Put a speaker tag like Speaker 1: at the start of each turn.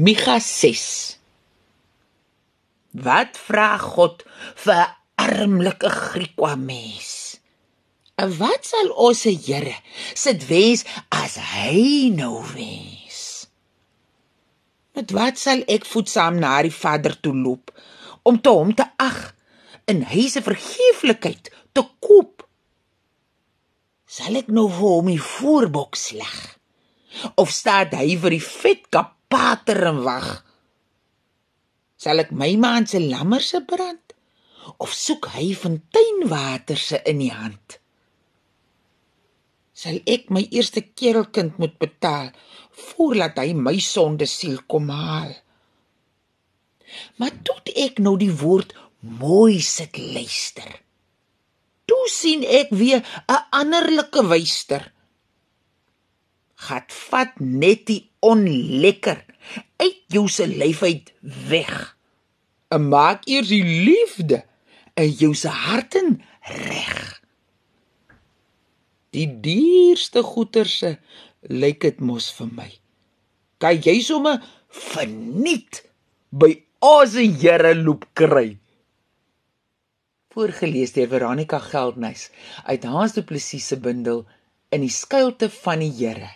Speaker 1: Micha 6 Wat vra God vir 'n armlike Griekwa mens? En wat sal ons se Here sit wees as hy nou wees? Met wat sal ek voetsaam na die Vader toe loop om te hom te ag in hy se vergeeflikheid te koop? Sal ek nou vir hom die voorbok sleg? Of staan hy vir die vetkap pater en wag. Sal ek my man se lammer se brand of soek hy fonteinwater se in die hand? Sal ek my eerste kerelkind moet betaal voordat hy my sonde siel kom haal? Maar tot ek nou die woord mooi sit luister. Toe sien ek weer 'n anderlike wyster gat vat net die onlekker uit jou se lyf uit weg. En maak eers die liefde in jou se harten reg. Die dierste goederse lyk dit mos vir my. Kan jy sommer verniet by ons Here loop kry? Voorgeles deur Veronica Geldnys uit Hans Du Plessis se bundel in die skuilte van die Here